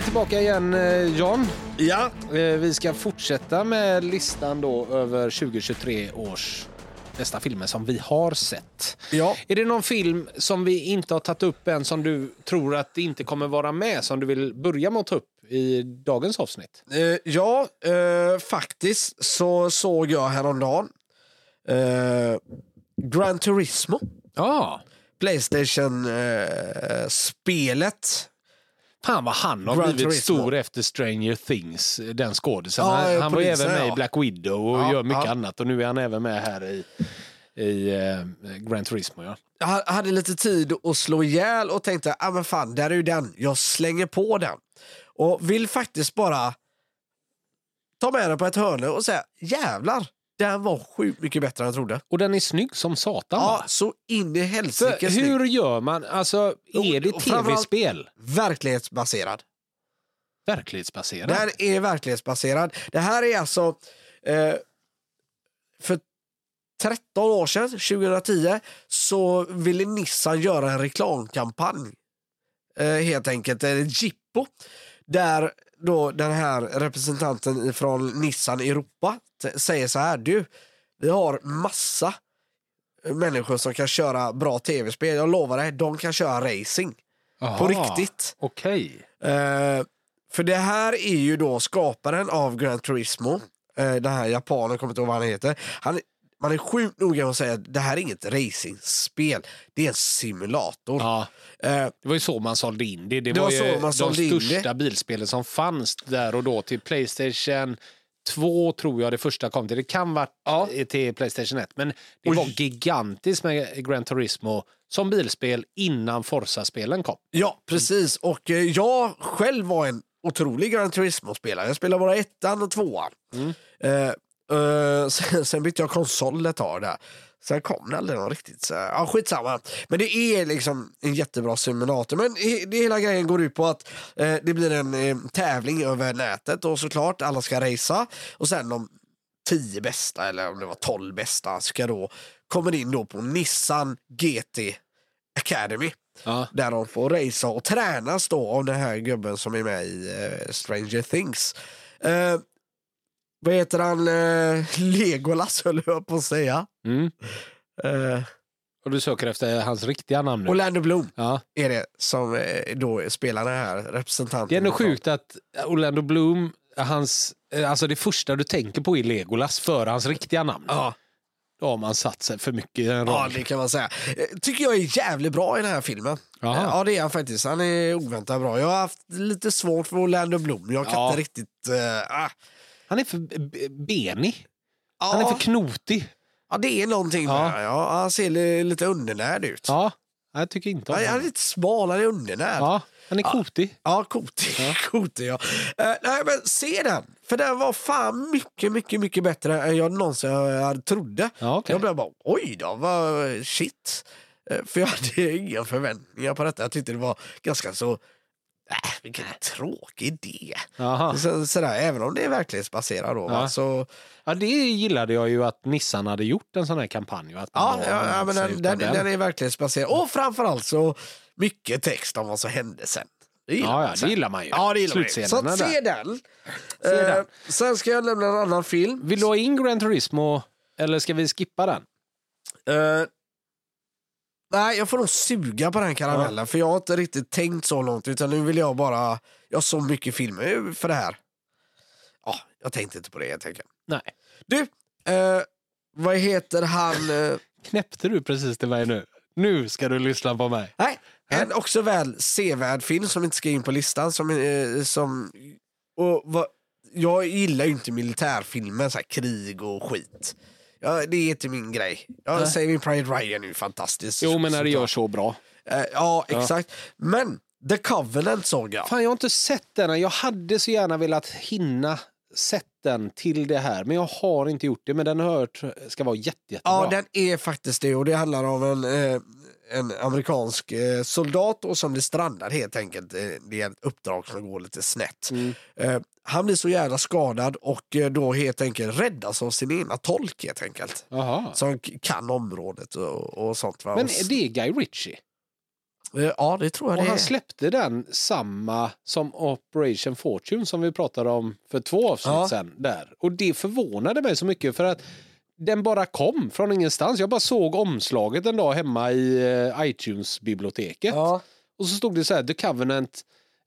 vi tillbaka igen, eh, John. Ja, Eh, Vi ska fortsätta med listan då över 2023 års bästa filmer som vi har sett. ja. Är det någon film som vi inte har tagit upp än som du tror att det inte kommer vara med som du vill börja med att ta upp i dagens avsnitt? Eh, ja, eh, faktiskt så såg jag häromdagen eh, Gran Turismo. Ja, Playstation-spelet. Fan vad han har Gran blivit stor efter Stranger Things, den skådisen. Ja, han han var även med i ja. Black Widow och Ja, gör mycket annat och nu är han även med här i, i eh, Gran Turismo. Ja. jag ha- hade lite tid att slå ihjäl och tänkte, ah, men fan, där är ju den. Jag slänger på den. Och vill faktiskt bara ta med den på ett hörn och säga, jävlar, den var sjukt mycket bättre än jag trodde. Och den är snygg som satan. Ja, va? så in i För helsike snygg. hur gör man? Alltså, är det tv-spel? Verklighetsbaserad. Verklighetsbaserat? Den är verklighetsbaserad. Det här är alltså eh, för 13 år sedan, 2010, så ville Nissan göra en reklamkampanj. Eh, helt enkelt, en jippo. Där då den här representanten från Nissan Europa säger så här, du, vi har massa människor som kan köra bra tv-spel. Jag lovar dig, de kan köra racing. På riktigt. Okej. Eh, för det här är ju då skaparen av Gran Turismo, eh, den här japanen, kommer inte ihåg vad han heter. Han, man är sjukt noga med att säga att det här är inget racingspel, det är en simulator. Ja, Eh, det var ju så man sålde in det. Det, Det var, ju så man de sålde in största bilspelen som fanns där och då till Playstation 2 tror jag det första kom till. Det kan vara Ja. till Playstation 1 men det Oj. var gigantiskt med Gran Turismo som bilspel innan Forza-spelen kom. ja, precis. Och eh, jag själv var en otrolig Gran Turismo-spelare. Jag spelade bara ettan och tvåan. Eh, eh, sen, sen bytte jag konsol ett tag där. Sen kom det aldrig någon riktigt så ja skitsamma. Men det är liksom en jättebra simulator. Men he, det hela grejen går ut på att eh, det blir en eh, tävling över nätet och såklart alla ska racea. Och sen de tio bästa eller om det var tolv bästa ska då kommer in då på Nissan GT Academy. Ja. Där de får racea och tränas då av den här gubben som är med i eh, Stranger Things. Eh, vad heter han? Eh, Legolas höll jag på att säga. Mm. Eh, Och du söker efter hans riktiga namn nu? Orlando Bloom Ja. är det som eh, då spelar den här representanten. Det är ändå sjukt att Orlando Bloom, hans, alltså det första du tänker på är Legolas före hans riktiga namn. Ja, Då har man satt sig för mycket i en ja, det kan man säga. Tycker jag är jävligt bra i den här filmen. Jaha. Eh, Ja, det är han faktiskt. Han är oväntat bra. Jag har haft lite svårt för Orlando Bloom. Jag kan Ja. inte riktigt... ah. Han är för benig. ja, Han är för knotig. ja, det är någonting Ja. med ja, Han ser li- lite undernärd ut. Ja, jag tycker inte om Han är honom. lite smal, han är undernärd. Ja, han är kotig. Ja, kotig. kotig ja. Eh, nej, men se den. För den var fan mycket, mycket, mycket bättre än jag någonsin hade trodde. Ja, okej. Jag blev bara, oj då, vad shit. Eh, för jag hade inga förväntningar på detta. Jag tyckte det var ganska så, äh, vilken tråkig idé. Så, sådär, även om det är verklighetsbaserat då. Ja. Så, Ja, det gillade jag ju att Nissan hade gjort en sån här kampanj. Att ja, ja, ja, men den, utav den, den är verklighetsbaserad. Och framförallt så mycket text om vad som hände sen. Det Ja, ja, det gillar man ju. Ja, det gillar man ju. Så se den. Se Eh, den. Sen ska jag nämna en annan film. Vill du ha in Gran Turismo eller ska vi skippa den? Eh, nej, jag får nog suga på den karamellen för jag har inte riktigt tänkt så långt utan nu vill jag bara... Jag har så mycket filmer för det här. Ja, jag tänkte inte på det helt enkelt. Nej. Du, eh, vad heter han? eh, Knäppte du precis till mig nu? Nu ska du lyssna på mig. nej, en också väl sevärd film som inte ska in på listan. Som, eh, som, och vad, jag gillar ju inte militärfilmer, så här, krig och skit. Ja, det är inte min grej. Nej. Saving Private Ryan är ju fantastiskt. Jo, men när det gör så bra. Eh, ja, exakt. Men The Covenant såg jag. Fan, jag har inte sett den. Jag hade så gärna velat hinna sett den till det här, men jag har inte gjort det. Men den har hört ska vara jätte, jättebra. Ja, den är faktiskt det och det handlar om en, eh, en amerikansk eh, soldat och som blir strandad helt enkelt. Eh, Det är ett uppdrag som går lite snett. Mm. Eh, Han blir så jävla skadad och eh, då helt enkelt räddas av sin ena tolk helt enkelt. Jaha. Som kan området och, och sånt. Va? Men är det Guy Ritchie? eh, Ja, det tror jag Och det han är. släppte den samma som Operation Fortune som vi pratade om för två avsnitt Ja. sedan. Där. Och det förvånade mig så mycket för att den bara kom från ingenstans. Jag bara såg omslaget en dag hemma i eh, iTunes-biblioteket. Ja. Och så stod det så här, The Covenant,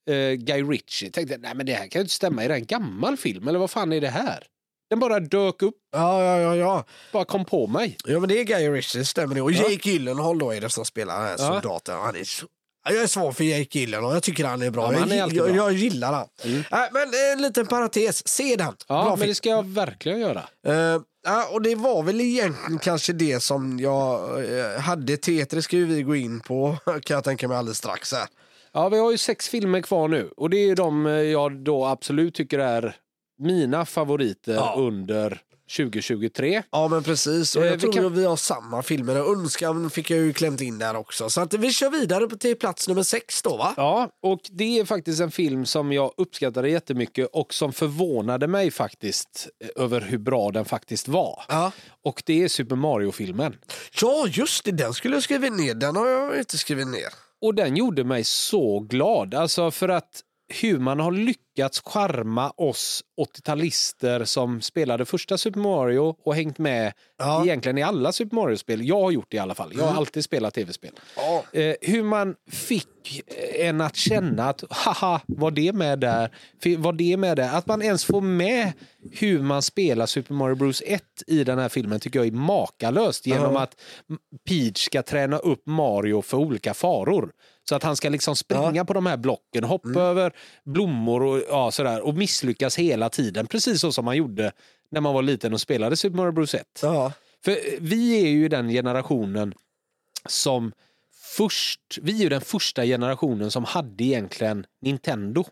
eh, Guy Ritchie. Tänkte, nej men det här kan ju inte stämma, är det en gammal film eller vad fan är det här? Den bara dök upp, Ja, ja, ja, ja. bara kom på mig. Ja, men det är Guy Ritchie, stämmer det. Och Ja. Jake Gyllenhaal då är det som spelar den här Ja. soldaten. Han är så... Ja, Jag är svag för Jake Gyllenhaal, jag tycker han är bra. Ja, han är jag, jag, bra. jag gillar han. Mm. Nej, men en liten parentes, se den. Ja, bra men film. det ska jag verkligen göra. Eh, ja, och det var väl egentligen kanske det som jag uh, hade. Tetris ska ju vi gå in på kan jag tänka mig alldeles strax. Här. Ja, vi har ju sex filmer kvar nu och det är de eh, jag då absolut tycker är mina favoriter Ja. under 2023. Ja men precis, och Eh, jag vi tror kan- att vi har samma filmer. Önskan fick jag ju klämt in där också. Så att vi kör vidare till plats nummer sex då va? Ja, och det är faktiskt en film som jag uppskattade jättemycket och som förvånade mig faktiskt eh, över hur bra den faktiskt var. Ja. Och det är Super Mario-filmen. Ja just det, den skulle jag skrivit ner. Den har jag inte skrivit ner. Och den gjorde mig så glad. Alltså för att hur man har lyckats charma oss 80-talister som spelade första Super Mario och hängt med Ja. egentligen i alla Super Mario-spel. Jag har gjort det i alla fall. Jag har alltid spelat tv-spel. Ja. Eh, hur man fick en att känna att haha, var det med där? Var det med där? Att man ens får med hur man spelar Super Mario Bros 1 i den här filmen tycker jag är makalöst genom Ja. att Peach ska träna upp Mario för olika faror. Så att han ska liksom springa på de här blocken, hoppa över blommor och ja, sådär och misslyckas hela tiden. Precis så som man gjorde när man var liten och spelade Super Mario Bros 1. Ja. För eh, vi är ju den generationen som först, vi är ju den första generationen som hade egentligen Nintendo.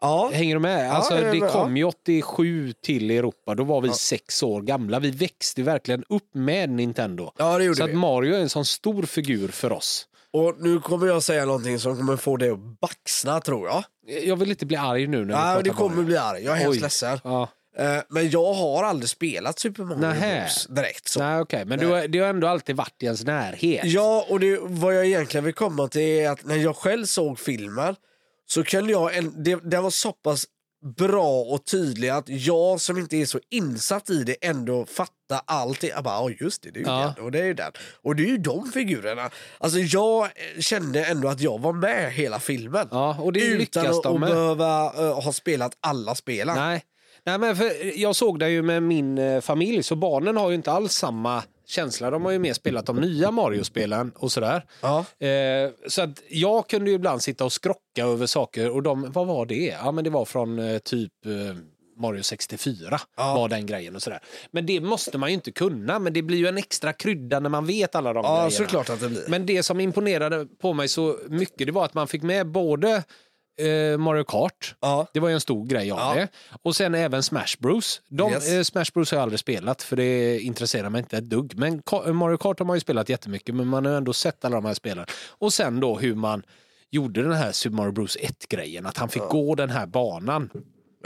Ja. Hänger du med? Alltså, är det med, kom ju 87 till Europa, då var vi sex år gamla. Vi växte verkligen upp med Nintendo. ja, det gjorde Så att vi. Mario är en sån stor figur för oss. Och nu kommer jag säga någonting som kommer få dig att baxna tror jag. Jag vill inte bli arg nu när pratar du kommer bli arg, jag är hemskt ledsen. Ja. Eh, Men jag har aldrig spelat Super Mario Nähä. Bros direkt. Så. Nej, okej. Men du har, det har ändå alltid varit i ens närhet. Ja, och det, vad jag egentligen vill komma till är att när jag själv såg filmen så kunde jag, en, det, det var så pass bra och tydlig att jag som inte är så insatt i det ändå fattar allting. Jag bara, "Ja, just det, det är ju Ja. den och det är ju den. Och det är ju de figurerna. Alltså jag eh, kände ändå att jag var med hela filmen. Ja, och det utan att, de att behöva eh, ha spelat alla spelen. Nej. Nej, men för jag såg det ju med min eh, familj, så barnen har ju inte alls samma känsla. De har ju mer spelat de nya Mario-spelen och sådär. Ja. Eh, så att jag kunde ju ibland sitta och skrocka över saker och de, vad var det? Ja, men det var från eh, typ eh, Mario 64 Ja. var den grejen och sådär. Men det måste man ju inte kunna, men det blir ju en extra krydda när man vet alla de Ja, grejerna. såklart att det blir. Men det som imponerade på mig så mycket det var att man fick med både eh, Mario Kart, Ja. det var ju en stor grej av Ja. det. Och sen även Smash Bros. De, Yes. eh, Smash Bros har jag aldrig spelat för det intresserar mig inte ett dugg. Men Mario Kart har man ju spelat jättemycket men man har ändå sett alla de här spelen. Och sen då hur man gjorde den här Super Mario Bros 1-grejen, att han fick gå den här banan.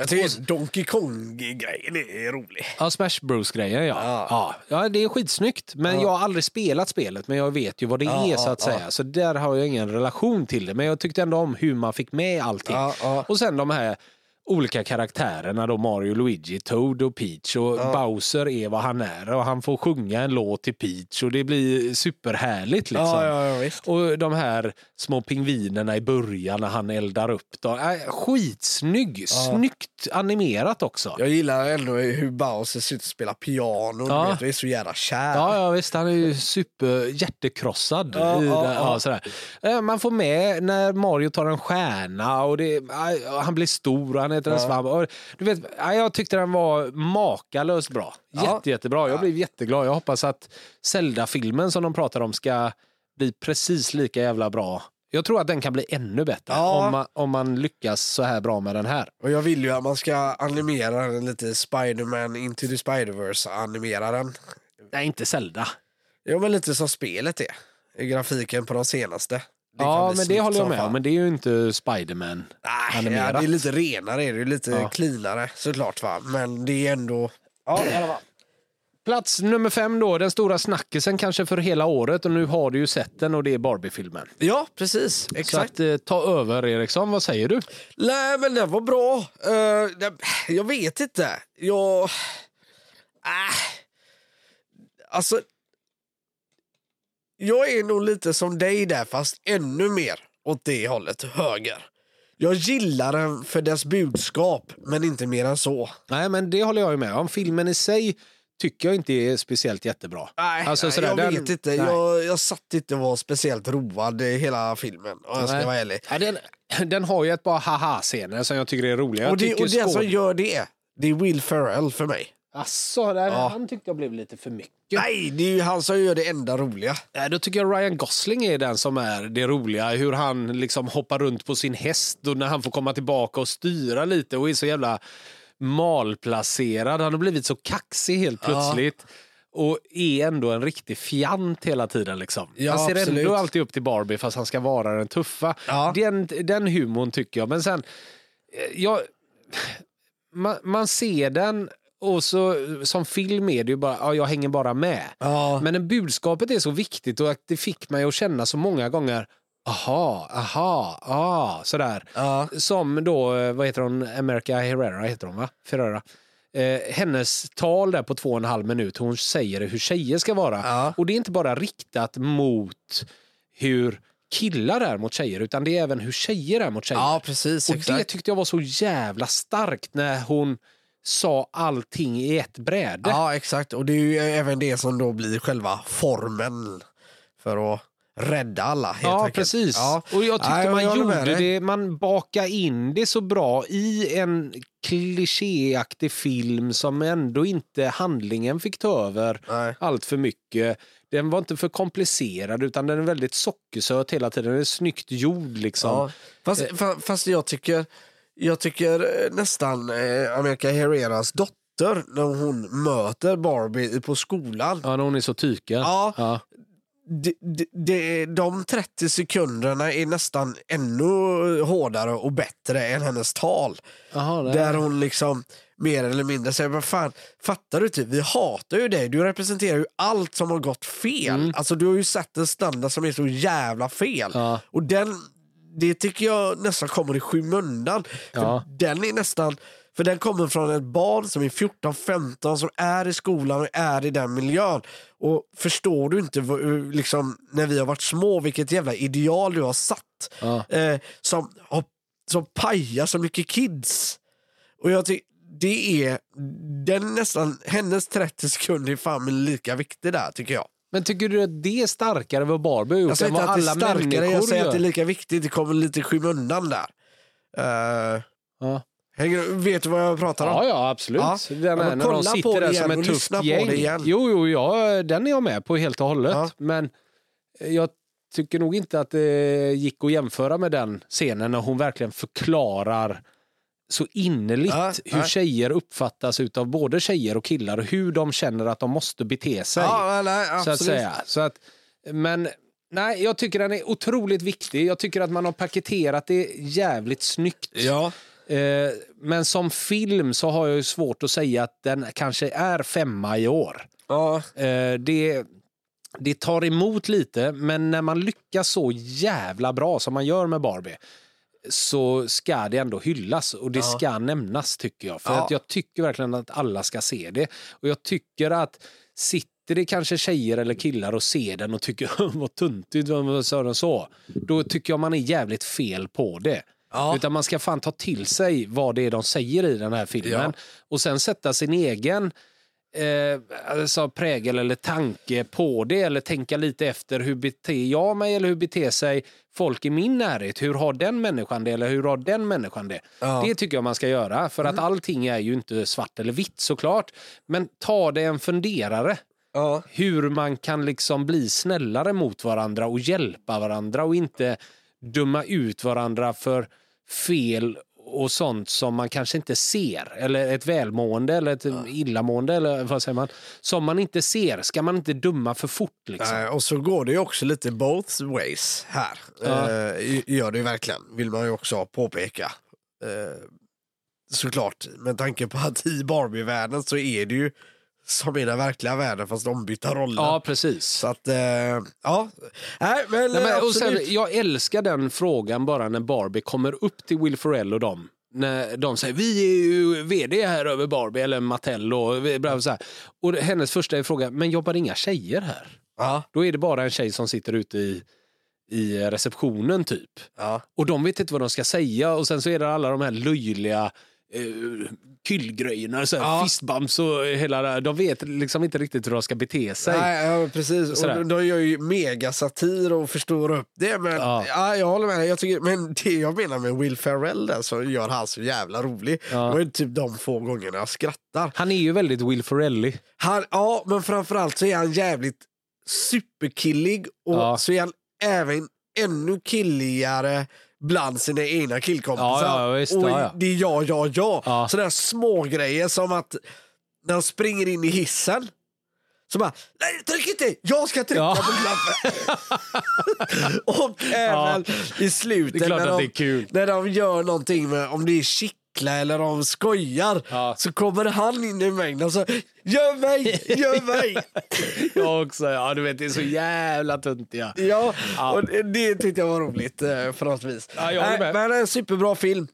Jag tycker Donkey Kong-grejen är rolig. Ja, Smash Bros-grejen ja. Ja. ja. Ja, det är skitsnyggt. Men jag har aldrig spelat spelet, men jag vet ju vad det Ja, är så ja, att säga. Så där har jag ingen relation till det. Men jag tyckte ändå om hur man fick med allting. Ja, ja. Och sen de här olika karaktärerna då, Mario, Luigi, Toad och Peach. Och Bowser är vad han är och han får sjunga en låt till Peach och det blir superhärligt liksom. Ja, ja, ja. Och de här små pingvinerna i början när han eldar upp. Då. Äh, skitsnygg, snyggt animerat också. Jag gillar ändå hur Bowser ser ut att spela piano. Ja. Vet, och är så jävla kär. Ja, ja visst, han är ju super hjärtekrossad. Ja, ja, ja. sådär. Eh, Man får med när Mario tar en stjärna och det, eh, han blir stor och han äter en svamp. Och Du vet, jag tyckte den var makalöst bra. Ja. Jätte, jättebra. Jag blev jätteglad. Jag hoppas att Zelda-filmen som de pratar om ska bli precis lika jävla bra. Jag tror att den kan bli ännu bättre Ja. om, man, om man lyckas så här bra med den här. Och jag vill ju att man ska animera den lite Spider-Man Into the Spider-Verse animera den. Nej, inte Zelda. Ja men lite som spelet är. grafiken på de senaste. Det ja, men det håller jag med om. Men det är ju inte Spiderman. Nej, animerat. ja, det är lite renare, är det är lite Ja. cleanare såklart. Va? Men det är ändå... Ja. Plats nummer fem då, den stora snackisen kanske för hela året och nu har du ju sett den och det är Barbie-filmen. ja precis. Så Exakt. att, eh, ta över Eriksson, vad säger du? Nej, men den var bra. Uh, jag vet inte. Jag... Äh. Alltså... Jag är nog lite som dig där, fast ännu mer åt det hållet, höger. Jag gillar den för dess budskap, men inte mer än så. Nej, men det håller jag ju med om. Filmen i sig tycker jag inte är speciellt jättebra. Nej, Alltså, nej jag den- vet inte. nej. Jag, jag satt inte och var speciellt road hela filmen, om jag ska vara ärlig. Ja, den, den har ju ett par haha-scener som jag tycker är roliga. Och det, och som skåd- gör det, det är Will Ferrell för mig. Asså, där, Ja. han tyckte jag blev lite för mycket. Nej, det är ju han som gör det enda roliga. Nej, Då tycker jag Ryan Gosling är den som är det roliga. Hur han liksom hoppar runt på sin häst och när han får komma tillbaka och styra lite och är så jävla malplacerad. Han har blivit så kaxig helt Ja. plötsligt. Och är ändå en riktig fjant hela tiden. Liksom. Ja, han ser absolut. ändå alltid upp till Barbie fast han ska vara den tuffa. Ja. Den, den humorn tycker jag. Men sen, eh, jag, man, man ser den och så som film är det ju bara, ja, jag hänger bara med. Ja. Men budskapet är så viktigt och att det fick mig att känna så många gånger aha, aha, ah, sådär. Ja. Som då, eh, vad heter hon, America Herrera heter hon va? Ferrera. Eh, hennes tal där på två och en halv minut, hon säger hur tjejer ska vara. Ja. Och det är inte bara riktat mot hur killar är mot tjejer, utan det är även hur tjejer är mot tjejer. Ja, precis. och det exakt. tyckte jag var så jävla starkt när hon sa allting i ett bräde. Ja, exakt. Och det är ju även det som då blir själva formen för att rädda alla. Helt Ja, enkelt. precis. Ja. Och jag tyckte Nej, jag man med gjorde det, man bakade in det så bra i en klichéaktig film som ändå inte handlingen fick ta över Nej. allt för mycket. Den var inte för komplicerad utan den är väldigt sockersöt hela tiden. Den är snyggt gjord liksom. Ja. Fast, fa- fast jag tycker, jag tycker eh, nästan eh, America Herreras dotter när hon möter Barbie på skolan. Ja, när hon är så tyken. Ja. Ja. De, de, de, de 30 sekunderna är nästan ännu hårdare och bättre än hennes tal. Det- Där hon liksom mer eller mindre säger, vad fan, fattar du inte? Vi hatar ju dig, du representerar ju allt som har gått fel. Alltså du har ju satt en standard som är så jävla fel. Ja. Och den, det tycker jag nästan kommer i skymundan. För Ja. den är nästan, för den kommer från ett barn som är 14-15 som är i skolan och är i den miljön. Och förstår du inte liksom, när vi har varit små vilket jävla ideal du har satt Ja. eh, som, som pajar så mycket kids. Och jag tycker det är, den nästan, hennes 30 sekunder är fan lika viktig där tycker jag. Men tycker du att det är starkare vad Barbie har gjort Jag säger än inte att det är alla starkare, jag säger att det är lika viktigt, det kommer lite i skymundan där. Eh, Ja. hänger, vet du vad jag pratar om? Ja, ja, absolut. Ja. Den Ja, här, men när de sitter det där som ett tufft gäng. igen. Jo, jo, ja, den är jag med på helt och hållet. Ja. Men jag tycker nog inte att det gick att jämföra med den scenen när hon verkligen förklarar så innerligt Ja, hur ja. tjejer uppfattas utav både tjejer och killar och hur de känner att de måste bete sig. Ja, nej, så att säga. Så att, men nej, jag tycker den är otroligt viktig. Jag tycker att man har paketerat det jävligt snyggt. Ja. Eh, men som film så har jag svårt att säga att den kanske är femma i år. Ja. Eh, det, det tar emot lite, men när man lyckas så jävla bra som man gör med Barbie så ska det ändå hyllas och det Ja. ska nämnas tycker jag. För Ja. att jag tycker verkligen att alla ska se det. Och jag tycker att sitter det kanske tjejer eller killar och ser den och tycker vad tuntigt, vad sa den så? Då tycker jag man är jävligt fel på det. Ja. Utan man ska fan ta till sig vad det är de säger i den här filmen. Ja. Och sen sätta sin egen eh, alltså prägel eller tanke på det. Eller tänka lite efter hur beter jag mig eller hur beter sig folk i min närhet. Hur har den människan det eller hur har den människan det? Ja. Mm. Det tycker jag man ska göra. För att allting är ju inte svart eller vitt såklart. Men ta det en funderare Ja. hur man kan liksom bli snällare mot varandra och hjälpa varandra och inte döma ut varandra för fel och sånt som man kanske inte ser. Eller ett välmående eller ett illamående eller vad säger man. Som man inte ser ska man inte döma för fort. Liksom. Nej, och så går det ju också lite both ways här. Ja. Eh, gör det ju verkligen, vill man ju också påpeka. Eh, såklart, med tanke på att i Barbie-världen så är det ju som i den verkliga världen fast ombytta roller. Ja, precis. Så att, eh, ja. Nej, men, Nej, men, och sen, jag älskar den frågan bara när Barbie kommer upp till Will Ferrell och dem. När de säger vi är ju vd här över Barbie eller Mattel och, bla, så här. och hennes första fråga, men jobbar inga tjejer här? ja, Då är det bara en tjej som sitter ute i, i receptionen typ. ja. Och de vet inte vad de ska säga och sen så är det alla de här löjliga eh, kyllgrejerna, så här, Ja. fistbumps och hela det här. De vet liksom inte riktigt hur de ska bete sig. Nej, ja, precis. Sådär. Och de gör ju megasatir och förstorar upp det. Men Ja. ja. jag håller med. Jag tycker, men det jag menar med Will Ferrell där, så gör han så jävla rolig. Ja. Det ju typ de få gångerna jag skrattar. Han är ju väldigt Will Ferrelly. Han, ja, men framförallt så är han jävligt superkillig och så är han även ännu killigare bland sina egna killkompisar. Ja, ja, visst, och ja, ja. det är ja, ja, ja. Ja. Sådana små grejer som att när han springer in i hissen så bara, nej tryck inte, jag ska trycka Ja. på knappen. och även i slutet när, de, när de gör någonting med, om det är kittla eller de skojar, Ja. så kommer han in i mängden och så, gör mig, gör mig. Jag också. Ja, du vet, det är så jävla tunt. Ja. Ja, Ja. och det, det tyckte jag var roligt eh, för något vis. Ja, jag med. men en superbra film.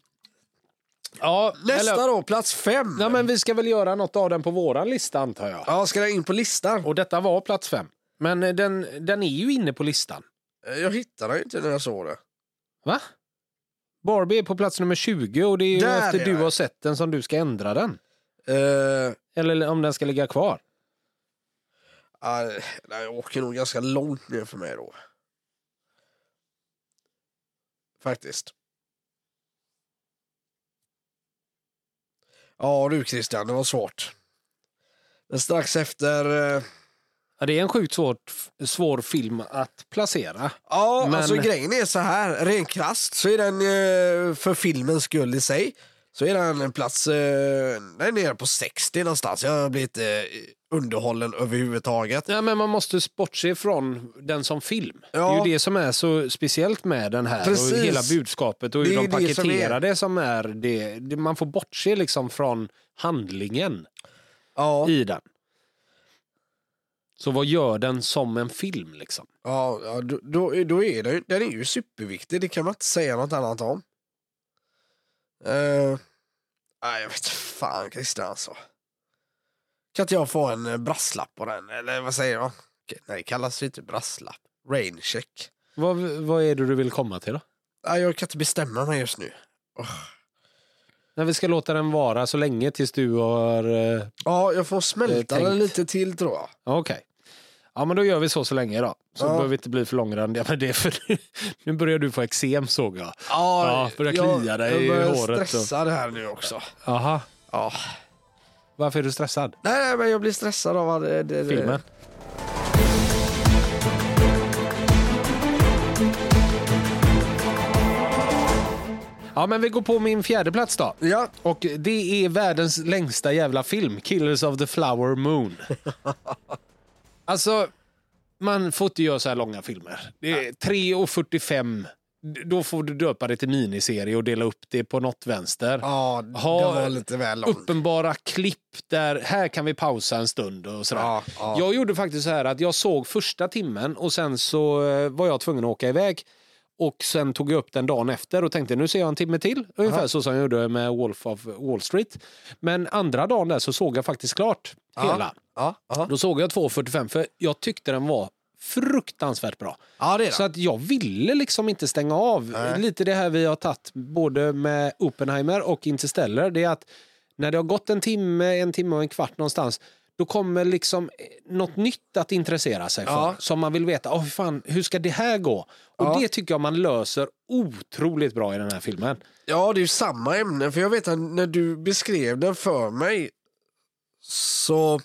Ja, Nästa eller, då, plats fem. ja, men vi ska väl göra något av den på våran lista antar jag. Ja, ska den in på listan? Och detta var plats fem. Men eh, den, den är ju inne på listan. Eh, Jag hittade den inte när jag såg det. Va? Barbie är på plats nummer 20 och det är ju Där efter är du har sett den som du ska ändra den. Uh, Eller om den ska ligga kvar. jag åker nog ganska långt ner för mig då. Faktiskt. Ja du Christian, det var svårt. Men strax efter... eh, Ja, det är en sjukt svårt, svår film att placera. Ja, Men- alltså grejen är så här, rent krasst så är den eh, för filmens skull i sig så är den en plats, eh, den är nere på 60 någonstans. Jag har blivit eh, underhållen överhuvudtaget. Ja, men man måste bortse från den som film. Det är Ja. ju det som är så speciellt med den här Precis. och hela budskapet och hur de ju det som paketerar är- det som är det. det. Man får bortse liksom från handlingen Ja, i den. Så vad gör den som en film liksom? ja, ja då, då, då är den, den är ju superviktig, det kan man inte säga något annat om. Uh, nej, jag vet fan Christian alltså. Kan inte jag få en eh, brasslapp på den? Eller vad säger man? Nej, det kallas ju inte brasslapp. Raincheck. Vad, vad är det du vill komma till då? Nej, jag kan inte bestämma mig just nu. När vi ska låta den vara så länge tills du har... eh, Ja, jag får smälta Eh, den lite till tror jag. Okej. Ja men då gör vi så så länge då. Så Ja. behöver vi inte bli för långrandiga med det för nu börjar du få eksem såg jag. Ja, börjar klia dig jag i börjar håret och- stressad här nu också. Aha. Ja. Varför är du stressad? Nej, nej, men jag blir stressad av det, det, det- Filmen? Ja men vi går på min fjärde plats då. Ja, Och det är världens längsta jävla film, Killers of the Flower Moon. alltså, man får inte göra så här långa filmer. Det är 3.45. Då får du döpa det till miniserie och dela upp det på något vänster. ja Ha- det var lite väl långt. Uppenbara klipp där, här kan vi pausa en stund och sådär. Ja, ja. Jag gjorde faktiskt så här att jag såg första timmen och sen så eh, var jag tvungen att åka iväg. Och sen tog jag upp den dagen efter och tänkte nu ser jag en timme till. Ungefär så som jag gjorde med Wolf of Wall Street. Men andra dagen där så såg jag faktiskt klart hela. Ja, ja. Då såg jag 2.45 för jag tyckte den var fruktansvärt bra. ja, det är Så det. att jag ville liksom inte stänga av. Nej. Lite det här vi har tagit både med Oppenheimer och Interstellar. Det är att när det har gått en timme, en timme och en kvart någonstans då kommer liksom något nytt att intressera sig för. Ja. Som man vill veta, oh, fan, hur ska det här gå? Och Ja. det tycker jag man löser otroligt bra i den här filmen. Ja, det är ju samma ämne. För jag vet att när du beskrev den för mig så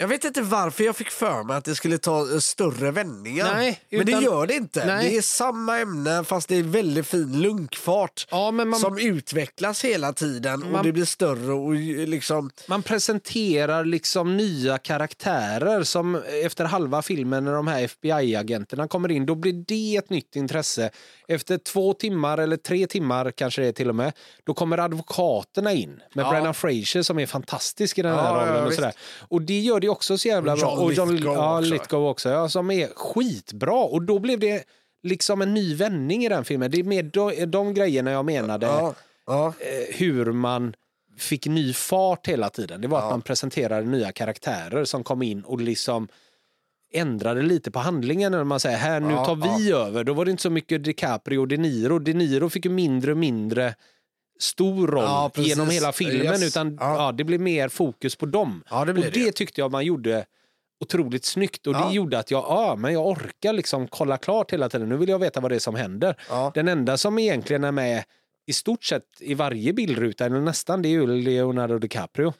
Jag vet inte varför jag fick för mig att det skulle ta eh, större vändningar. Nej, men det utan- gör det inte. Nej. Det är samma ämne fast det är väldigt fin lunkfart. Ja, man, Som utvecklas hela tiden och Man- det blir större och liksom... man presenterar liksom nya karaktärer som efter halva filmen när de här FBI-agenterna kommer in, då blir det ett nytt intresse. Efter två timmar eller tre timmar kanske det är till och med, då kommer advokaterna in med Ja. Brennan Fraser som är fantastisk i den här Ja, rollen. och, sådär. och det gör det också så jävla bra. John Och John Lithgow ja, också. Lithgow också, ja, som är skitbra. Och då blev det liksom en ny vändning i den filmen. Det är mer de, de grejerna jag menade Ja, ja. eh, hur man fick ny fart hela tiden. Det var Ja. att man presenterade nya karaktärer som kom in och liksom ändrade lite på handlingen. När man säger här nu tar vi över. Då var det inte så mycket DiCaprio och De Niro. De Niro fick ju mindre och mindre stor roll Ja, genom hela filmen. Yes. Utan Ja. ja. det blev mer fokus på dem. Ja, det och det. det tyckte jag man gjorde otroligt snyggt. Och det gjorde att jag, ja, men jag orkar liksom kolla klart hela tiden. Nu vill jag veta vad det är som händer. Den enda som egentligen är med i stort sett i varje bildruta, eller nästan, det är ju Leonardo DiCaprio.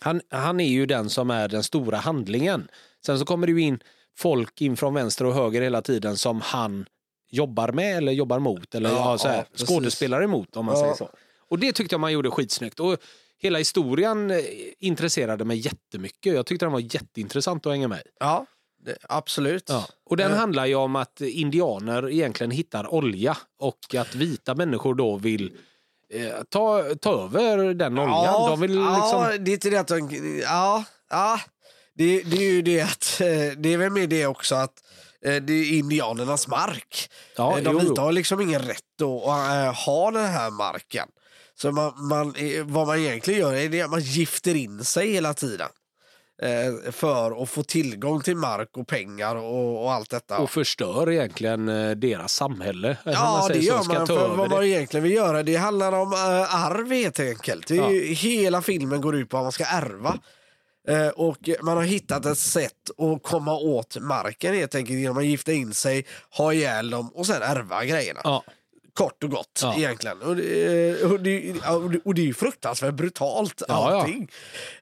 Han, han är ju den som är den stora handlingen. Sen så kommer det ju in folk in från vänster och höger hela tiden som han jobbar med eller jobbar mot eller Ja, så här, ja, precis. skådespelar emot om man Ja. säger så. Och det tyckte jag man gjorde skitsnyggt. Och hela historien eh, intresserade mig jättemycket. Jag tyckte den var jätteintressant att hänga med i. ja det, absolut. Ja. Och den Ja. handlar ju om att indianer egentligen hittar olja och att vita människor då vill eh, ta, ta över den oljan. Ja, de vill liksom... ja, det är inte det att de, ja, ja. Det, det är ju det att, det är väl med det också att det är indianernas mark. Ja, Eh, de vita har liksom ingen rätt att eh, ha den här marken. Så man, man, eh, vad man egentligen gör är att man gifter in sig hela tiden. Eh, för att få tillgång till mark och pengar och, och allt detta. och förstör egentligen eh, deras samhälle. Ja, det gör man. För vad det. man egentligen vill göra, det handlar om arv helt enkelt. Det Ja. ju, hela filmen går ut på att man ska ärva. Eh, och man har hittat ett sätt att komma åt marken helt enkelt genom att gifta in sig, ha ihjäl dem och sen ärva grejerna. Ja, Kort och gott Ja. egentligen. Och det, och, det, och det- och det är ju fruktansvärt brutalt Ja, ja. allting.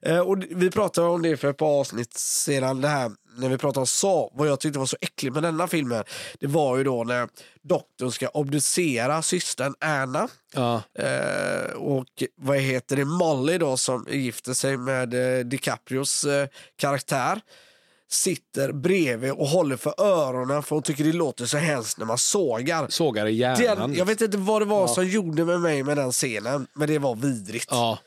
Eh, och vi pratade om det för ett par avsnitt sedan, det här när vi pratade om Saw. Vad jag tyckte var så äckligt med denna filmen, det var ju då när doktorn ska obducera systern Anna. ja, Eh, och vad heter det, Molly då som gifter sig med eh, DiCaprios eh, karaktär sitter bredvid och håller för öronen för hon tycker det låter så hemskt när man sågar. sågar i hjärnan. Den, jag vet inte vad det var Ja. som gjorde med mig med den scenen, men det var vidrigt. Ja,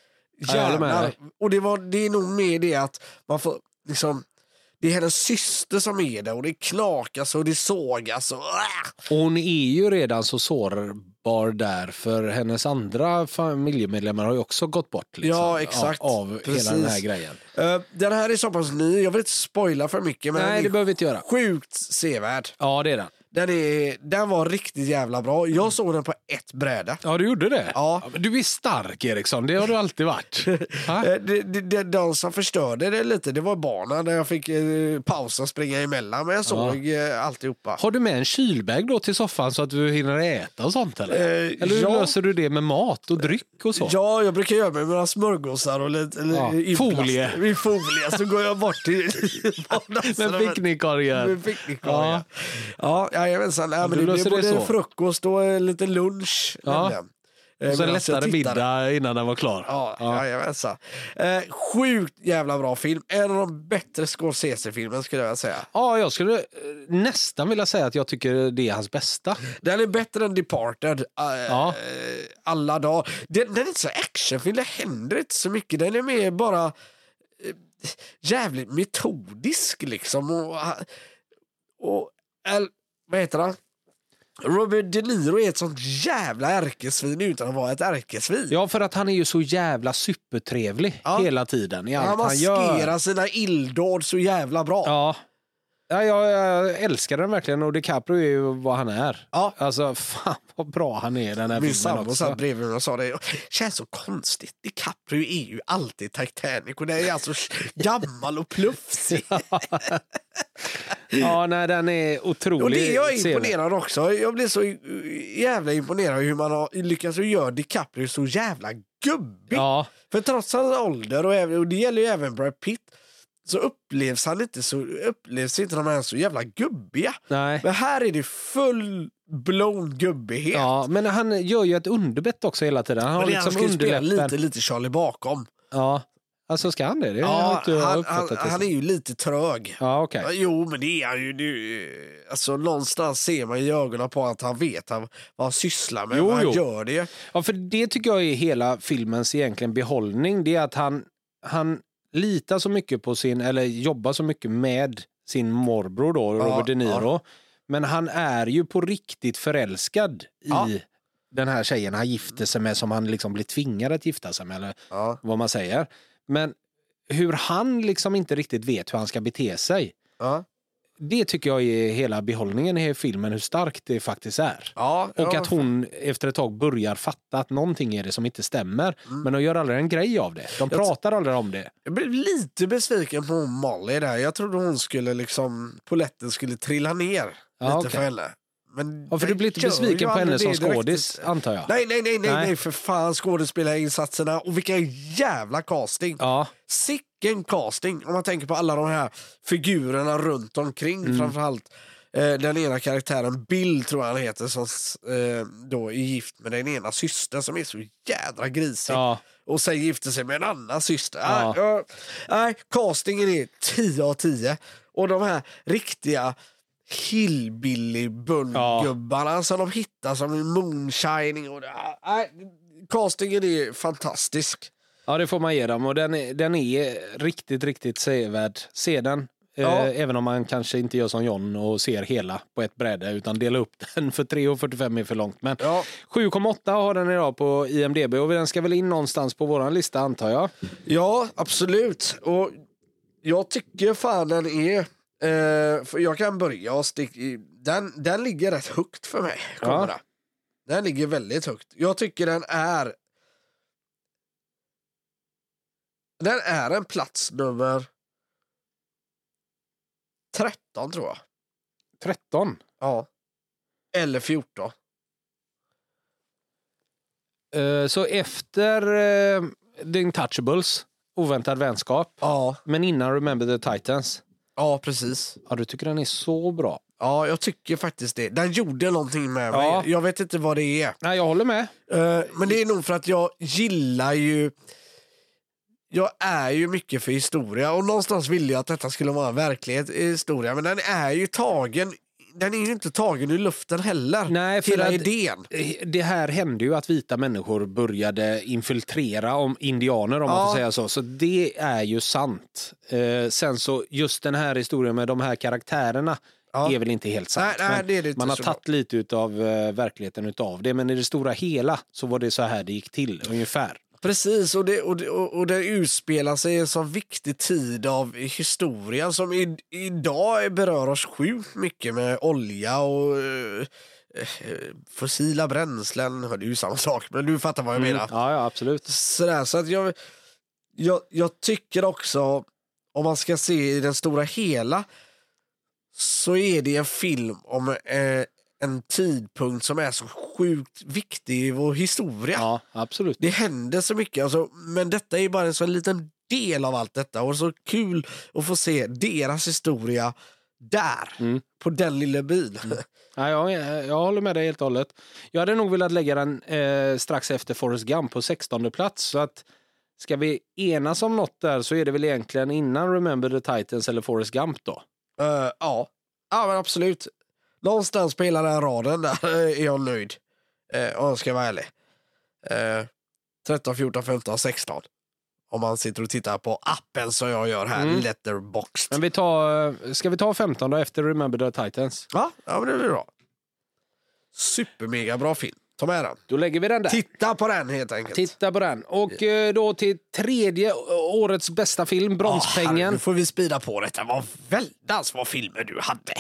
dig. Och det, var, det är nog med det att man får liksom det är hennes syster som är där och det knakas och det sågas. Och, och hon är ju redan så sårbar där för hennes andra familjemedlemmar har ju också gått bort. Liksom, Ja, exakt. Av, av hela den här grejen. Eh, den här är så pass ny, jag vill inte spoila för mycket men Nej, det behöver vi inte göra. sjukt sevärd. Ja, det är den. Den, är, den var riktigt jävla bra. Jag såg den på ett bräde. Ja, du gjorde det? Ja. du är stark Ha? det har du alltid varit. Det, det, det, de som förstörde det lite, det var barnen där jag fick eh, pausa och springa emellan. Men jag såg eh, alltihopa. Har du med en kylbag då till soffan så att du hinner äta och sånt? Eller, Eh, eller hur ja. löser du det med mat och dryck och så? Ja, jag brukar göra med några smörgåsar och lite Ja, folie. I folie. Så går jag bort till Med picknickkorgen. Med picknickkorgen. Ja, ja jajamensan. Ja, men du det blir både så. frukost och eh, lite lunch. Ja. Eh, Och sen jag lättare middag innan den var klar. Ja, Ja. jajamensan. Eh, sjukt jävla bra film. En av de bättre Scorsese-filmerna skulle jag säga. Ja, jag skulle eh, nästan vilja säga att jag tycker det är hans bästa. Den är bättre än Departed. eh, Ja. eh, alla dagar. Den, den är inte så actionfilm, det händer inte så mycket. Den är mer bara eh, jävligt metodisk liksom. Och, och el, vad heter han? Robert De Niro är ett sånt jävla ärkesvin utan att vara ett ärkesvin. Ja, för att han är ju så jävla supertrevlig Ja. hela tiden i allt han han, gör. maskerar sina illdåd så jävla bra. Ja. Ja, jag, jag älskar den verkligen och DiCaprio är ju vad han är. Ja. Alltså, fan vad bra han är i den här Min filmen också. satt bredvid mig och sa det. känns så konstigt. DiCaprio är ju alltid Titanic och den är alltså gammal och plufsig. Ja, nej, den är otrolig. Och det är jag imponerad också. Jag blir så jävla imponerad hur man har lyckats göra DiCaprio så jävla gubbig. Ja, För trots hans ålder, och, även, och det gäller ju även Brad Pitt, så upplevs han inte så, upplevs inte de här så jävla gubbiga. Nej. Men här är det full blown gubbighet. Ja, men han gör ju ett underbett också hela tiden. Han har han liksom ska ju spela underläppen. lite, lite Charlie bakom. Ja, alltså ska han det? det Ja, inte han, han, uppfattat det han är ju lite trög. Ja. Ja, Jo, men det är han ju. Det, alltså, någonstans ser man i ögonen på att han vet han, vad han sysslar med. Jo, vad han jo. gör det. Ja, för det tycker jag är hela filmens egentligen behållning. Det är att han, han litar så mycket på sin, eller jobbar så mycket med sin morbror då, Ja, Robert De Niro. ja. Men han är ju på riktigt förälskad i Ja. den här tjejen han gifter sig med, som han liksom blir tvingad att gifta sig med, eller Ja. vad man säger. Men hur han liksom inte riktigt vet hur han ska bete sig. Ja. Det tycker jag är hela behållningen i filmen, hur starkt det faktiskt är. Ja, Och ja, att hon efter ett tag börjar fatta att någonting är det som inte stämmer. Men de gör aldrig en grej av det. De Mm. Pratar aldrig om det. Jag blev lite besviken på Molly där. Jag trodde hon skulle liksom, poletten skulle trilla ner Ja, lite okej. för henne. Men Ja, för du blir inte besviken på henne som direkt. skådis, antar jag? Nej, nej, nej, nej, Nej. för fan skådespelarinsatserna och vilken jävla casting. Ja, Sicken casting om man tänker på alla de här figurerna runt omkring Mm. framförallt. Eh, den ena karaktären, Bill tror jag han heter, som eh, då är gift med den ena systern som är så jädra grisig. ja. Och sen gifter sig med en annan syster. Ja. Nej, ja, nej, castingen är 10 av 10. Och de här riktiga hillbilly-gubbarna som de hittar som Moonshining. Och, nej, castingen är fantastisk. ja, det får man ge dem. Och den är, den är riktigt, riktigt sevärd. Se den. Ja. Eh, även om man kanske inte gör som John och ser hela på ett bräde utan delar upp den för 3,45 är för långt. Men Ja. 7,8 har den idag på IMDB och den ska väl in någonstans på våran lista antar jag. Ja, absolut. Och jag tycker fan den är... Eh, för jag kan börja och stick, den, den ligger rätt högt för mig. Ja. Den ligger väldigt högt. Jag tycker den är... Den är en plats nummer 13 tror jag. 13. Ja. Eller 14. Eh, Så efter uh, The Intouchables, Oväntad vänskap, Ja, men innan Remember the Titans. Ja precis. Ja, du tycker den är så bra. Ja, jag tycker faktiskt det. Den gjorde någonting med mig. Ja. Jag vet inte vad det är. Nej, jag håller med. Eh, men det är nog för att jag gillar ju... Jag är ju mycket för historia och någonstans ville jag att detta skulle vara en verklighet i historia. Men den är ju tagen... Den är ju inte tagen ur luften heller. Nej, för Hela att- idén. Det här hände ju att vita människor började infiltrera om indianer om man Ja. får säga så. Så det är ju sant. Eh, sen så just den här historien med de här karaktärerna Ja. är väl inte helt sant. Nej, nej, det är inte man har tagit lite utav eh, verkligheten utav det. Men i det stora hela så var det så här det gick till ungefär. Precis, och det, och, det, och det utspelar sig en så viktig tid av historien som i, idag berör oss sjukt mycket med olja och eh, eh, fossila bränslen. Det är ju samma sak, men du fattar vad jag menar. Ja, ja, absolut. Sådär, så att jag, jag, jag tycker också, om man ska se i den stora hela, så är det en film om eh, en tidpunkt som är så sjukt viktig i vår historia. Ja, absolut. Det händer så mycket, alltså, men detta är bara en så liten del av allt detta och så kul att få se deras historia där, Mm. på den lilla byn. Ja, jag, jag håller med dig helt och hållet. Jag hade nog velat lägga den eh, strax efter Forrest Gump på 16 plats. Så att ska vi enas om något där så är det väl egentligen innan Remember the Titans eller Forrest Gump då. Eh, ja. ja, men absolut. Någonstans på hela den raden där är jag nöjd. Uh, om jag ska vara ärlig. Uh, 13, 14, 15, 16. Om man sitter och tittar på appen som jag gör här, Mm. Letterboxd. Men vi tar, eh, ska vi ta 15 då efter Remember the Titans? Ja, ja, men det blir bra. Supermega bra film. Ta med den. Då lägger vi den där. Titta på den helt enkelt. Titta på den. Och eh, då till tredje årets bästa film, Bronspengen. herregud, nu får vi spida på detta. Vad väldans vad filmer du hade.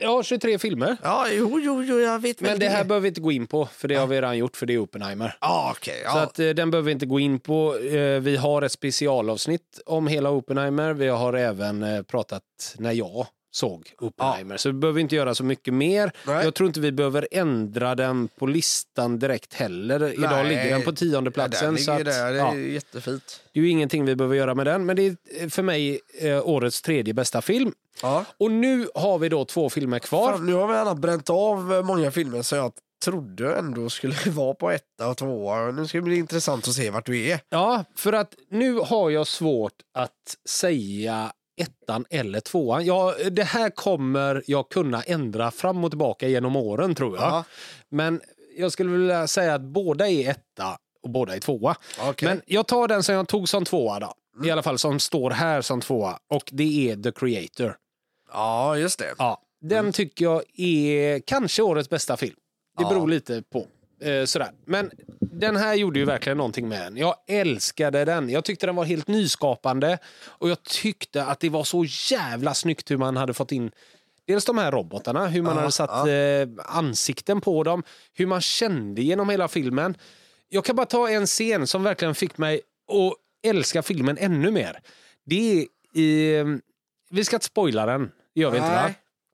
Ja, 23 filmer. Ja, jo, jo, jo, jag vet Men det här behöver vi inte gå in på, för det har vi redan gjort, för det är Oppenheimer. Ja, okej. Så ja. att, eh, den behöver vi inte gå in på. Eh, vi har ett specialavsnitt om hela Oppenheimer. Vi har även eh, pratat när jag såg Oppenheimer. Så vi behöver inte göra så mycket mer. Nej. Jag tror inte vi behöver ändra den på listan direkt heller. Idag Nej. ligger den på tionde platsen. Ja, så att, där. Det är ja, jättefint. det är ju ingenting vi behöver göra med den. Men det är för mig eh, årets tredje bästa film. Ja. Och nu har vi då två filmer kvar. Fan, nu har vi alla bränt av eh, många filmer som jag trodde ändå skulle vara på etta och tvåa. Nu ska det bli intressant att se vart du är. Ja, för att nu har jag svårt att säga ettan eller tvåan. Ja, det här kommer jag kunna ändra fram och tillbaka genom åren tror jag. Ja. Men jag skulle vilja säga att båda är etta och båda är tvåa. Okej. Men jag tar den som jag tog som tvåa då. I alla fall som står här som tvåa. Och det är The Creator. Ja, just det. Ja, den tycker jag är kanske årets bästa film. Det Ja. beror lite på. Eh, sådär. Men den här gjorde ju verkligen någonting med den. Jag älskade den. Jag tyckte den var helt nyskapande. Och jag tyckte att det var så jävla snyggt hur man hade fått in Dels de här robotarna, hur man Ja, hade satt ja. eh, ansikten på dem, hur man kände genom hela filmen. Jag kan bara ta en scen som verkligen fick mig att älska filmen ännu mer. Det är i... eh, Vi ska inte spoila den, gör vi inte va?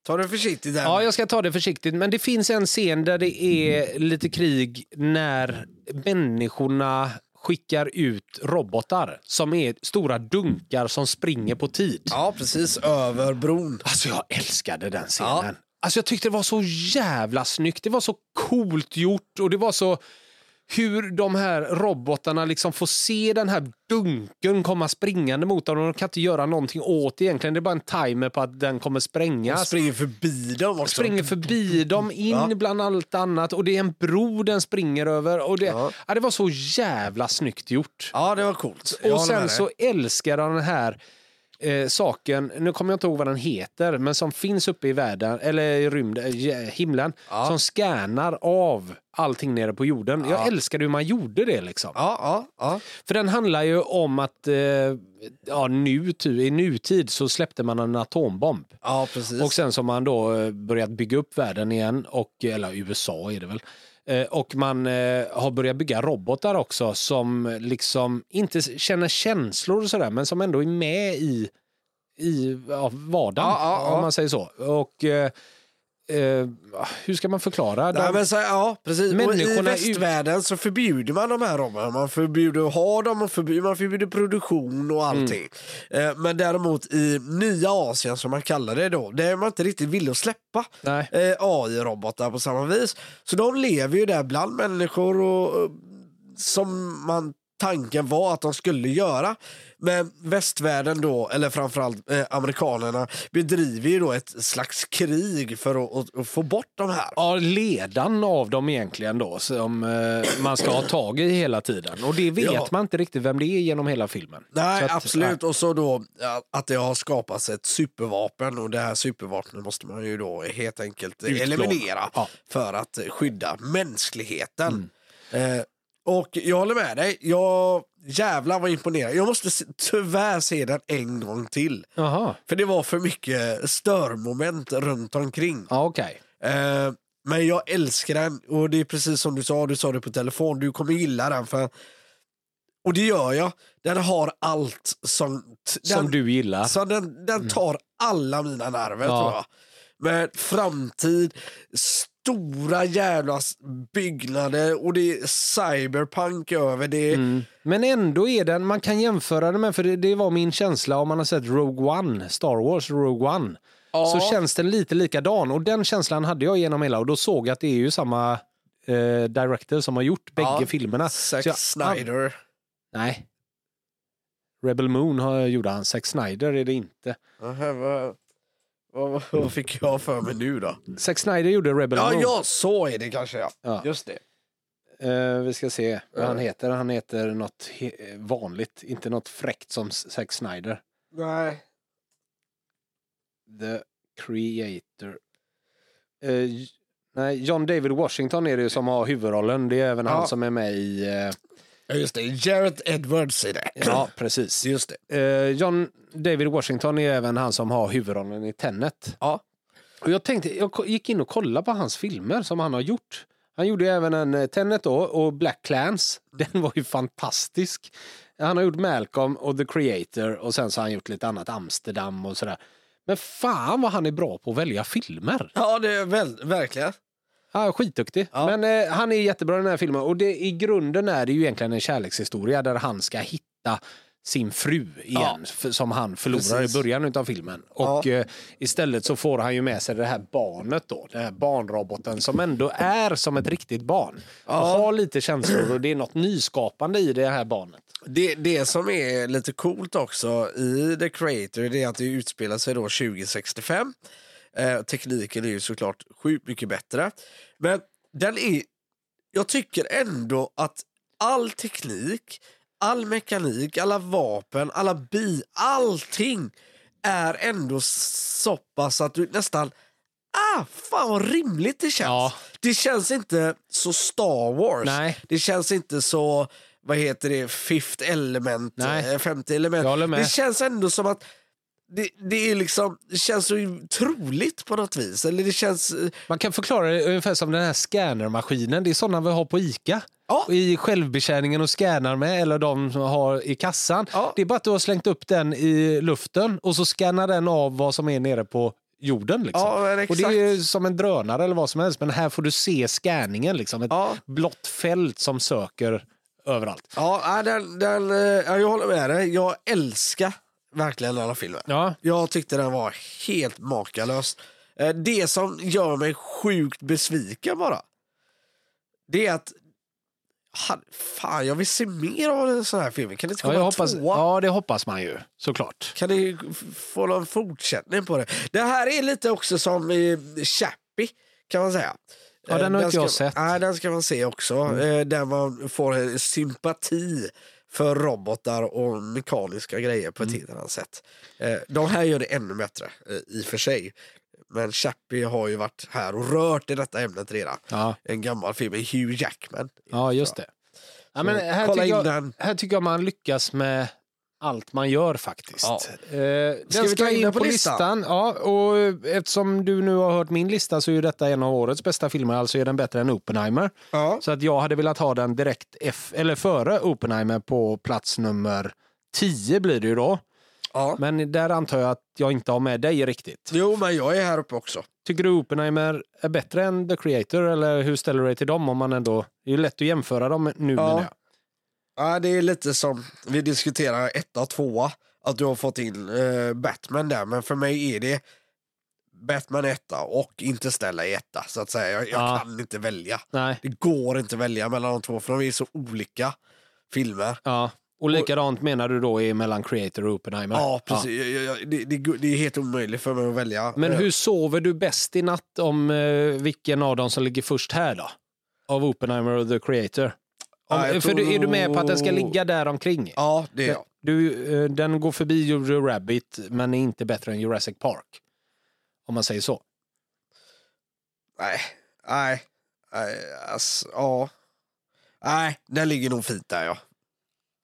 Ta det försiktigt där. Ja, jag ska ta det försiktigt. Men det finns en scen där det är lite krig när människorna skickar ut robotar som är stora dunkar som springer på tid. Ja, precis. Över bron. Alltså jag älskade den scenen. Ja. Alltså jag tyckte det var så jävla snyggt. Det var så coolt gjort och det var så hur de här robotarna liksom får se den här dunken komma springande mot dem och de kan inte göra någonting åt det egentligen. Det är bara en timer på att den kommer Jag sprängas. springer förbi dem också. springer förbi dem in Ja. bland allt annat och det är en bro den springer över. Och det, Ja. ja. det var så jävla snyggt gjort. Ja, det var coolt. Jag Och sen så älskar han den här eh, saken, nu kommer jag inte ihåg vad den heter, men som finns uppe i världen, eller i rymden, eh, himlen, Ja. som scannar av allting nere på jorden. Jag älskade hur man gjorde det liksom. Ja, ja, ja. För den handlar ju om att eh, ja, nu, i nutid så släppte man en atombomb. ja. Och sen så har man då eh, börjat bygga upp världen igen, och, eller USA är det väl. Eh, Och man eh, har börjat bygga robotar också som liksom inte känner känslor och sådär men som ändå är med i, i ja, vardagen Ja, ja, ja. om man säger så. Och eh, hur ska man förklara? Nej, men så, ja, precis. Och I Människorna är västvärlden så förbjuder man de här robotarna. Man förbjuder att ha dem, och förbjuder, man förbjuder produktion och allting. Mm. Eh, men däremot i nya Asien, som man kallar det då, där är man inte riktigt villig att släppa eh, AI-robotar på samma vis. Så de lever ju där bland människor och som man tanken var att de skulle göra. Men västvärlden då, eller framförallt eh, amerikanerna, bedriver ju då ett slags krig för att, att, att få bort de här. Ja, ledan av dem egentligen då som eh, man ska ha tag i hela tiden. Och det vet Ja. man inte riktigt vem det är genom hela filmen. Nej, att, absolut. Och så då ja, att det har skapats ett supervapen och det här supervapnet måste man ju då helt enkelt Utplåna. eliminera Ja. för att skydda mänskligheten. Mm. Eh, och jag håller med dig. Jag jävlar vad imponerad. Jag måste se, tyvärr se den en gång till. Jaha, För det var för mycket störmoment runt omkring. ja, okej. Eh, men jag älskar den och det är precis som du sa, du sa det på telefon, du kommer gilla den för och det gör jag. Den har allt som... t- Som den, du gillar. Så den, den tar alla mina nerver Ja. tror jag. Med framtid, stora jävla byggnader och det är cyberpunk över det. Mm. Men ändå är den, man kan jämföra den med, för det, det var min känsla om man har sett Rogue One, Star Wars Rogue One. Ja. Så känns den lite likadan och den känslan hade jag genom hela och då såg jag att det är ju samma eh, director som har gjort bägge Ja. filmerna. Zack jag- Snyder. Nej. Rebel Moon har, gjorde han, Zack Snyder är det inte. Aha, vad, fick jag för mig nu då? Zack Snyder gjorde Rebel Ja, Moon. ja, så är det kanske ja. Ja. Just det. Eh, vi ska se vad han heter. Han heter något he- vanligt, inte något fräckt som Zack Snyder. Nej. The Creator. Eh, j- nej, John David Washington är det ju som har huvudrollen. Det är även Ja. han som är med i... Eh, Ja, just det. Jared Edwards är det. ja, precis. Just det. Eh, John David Washington är även han som har huvudrollen i Tenet. Ja. Och jag tänkte, jag gick in och kollade på hans filmer som han har gjort. Han gjorde även en eh, Tenet då och Black Clans. Den var ju fantastisk. Han har gjort Malcolm och The Creator och sen så har han gjort lite annat, Amsterdam och sådär. Men fan vad han är bra på att välja filmer. Ja, det är väl, verkligen. Ja, skitduktig. Ja. Men eh, han är jättebra i den här filmen. Och det, i grunden är det ju egentligen en kärlekshistoria där han ska hitta sin fru igen, för, som han förlorar Precis. i början av filmen. Ja. Och eh, istället så får han ju med sig det här barnet då, den här barnroboten som ändå är som ett riktigt barn. Och har lite känslor och det är något nyskapande i det här barnet. Det, det som är lite coolt också i The Creator det är att det utspelar sig då 2065. Eh, tekniken är ju såklart sjukt mycket bättre. Men den är, jag tycker ändå att all teknik, all mekanik, alla vapen, alla bi, allting är ändå så pass att du nästan Ah, fan vad rimligt det känns. Ja. Det känns inte så Star Wars. Nej. Det känns inte så, vad heter det, fifth element, Nej. eh, femte element. Det känns ändå som att det, det, är liksom, det känns så troligt på något vis. Eller det känns... eh, Man kan förklara det ungefär som den här scannermaskinen. Det är sådana vi har på ICA. Ja. I självbetjäningen och scannar med, eller de som har i kassan. Ja. Det är bara att du har slängt upp den i luften och så scannar den av vad som är nere på jorden. Liksom. Ja, och det är som en drönare eller vad som helst, men här får du se scanningen. Liksom. Ett Ja. blått fält som söker överallt. Ja, den, den, eh, ja, jag håller med dig. Jag älskar verkligen den här filmen. Ja, Jag tyckte den var helt makalös. Eh, Det som gör mig sjukt besviken bara, det är att fan, jag vill se mer av en sån här film. Kan det inte ja, komma jag en hoppas, tvåa? ja, det hoppas man ju såklart. Kan det få någon fortsättning på det? Det här är lite också som Chappie, kan man säga. Ja, den har Eh, inte jag ska, sett. Mm. Nej, den ska man se också. Eh, Där man får sympati för robotar och mekaniska grejer på ett Mm. helt annat sätt. Eh, De här gör det ännu bättre, eh, i och för sig. Men Chappie har ju varit här och rört i detta ämnet redan. Ja, En gammal film med Hugh Jackman. ja just det. Ja, men här, kolla tycker in jag, den. här tycker jag man lyckas med allt man gör faktiskt. Ja. Eh, den Ska vi ta in den på listan? Ja, och eftersom du nu har hört min lista så är ju detta en av årets bästa filmer, alltså är den bättre än Oppenheimer. Ja. Så att jag hade velat ha den direkt F, eller före Oppenheimer på plats nummer 10 blir det ju då. Ja. Men där antar jag att jag inte har med dig riktigt. Jo, men jag är här uppe också. Tycker du Oppenheimer är bättre än The Creator eller hur ställer du dig till dem? Om man ändå, det är ju lätt att jämföra dem nu Ja. menar jag. Ja, det är lite som vi diskuterar etta och tvåa. Att du har fått in eh, Batman där. Men för mig är det Batman etta och Interstellar i etta. Så att säga. Jag, jag Ja. kan inte välja. Nej. Det går inte att välja mellan de två för de är så olika filmer. Ja. Och likadant menar du då är mellan Creator och Oppenheimer? Ja, precis. Jag, jag, jag, det, det, det är helt omöjligt för mig att välja. Men Eh, hur sover du bäst i natt om eh, vilken av dem som ligger först här då? Av Oppenheimer och The Creator? Om, Ja, för du, är du med på att den ska tror- ligga där omkring? Ja, det är jag. Du, eh, den går förbi Jojo Rabbit men är inte bättre än Jurassic Park. Om man säger så. Nej, nej, nej, alltså, ja. Nej, den ligger nog fint där ja.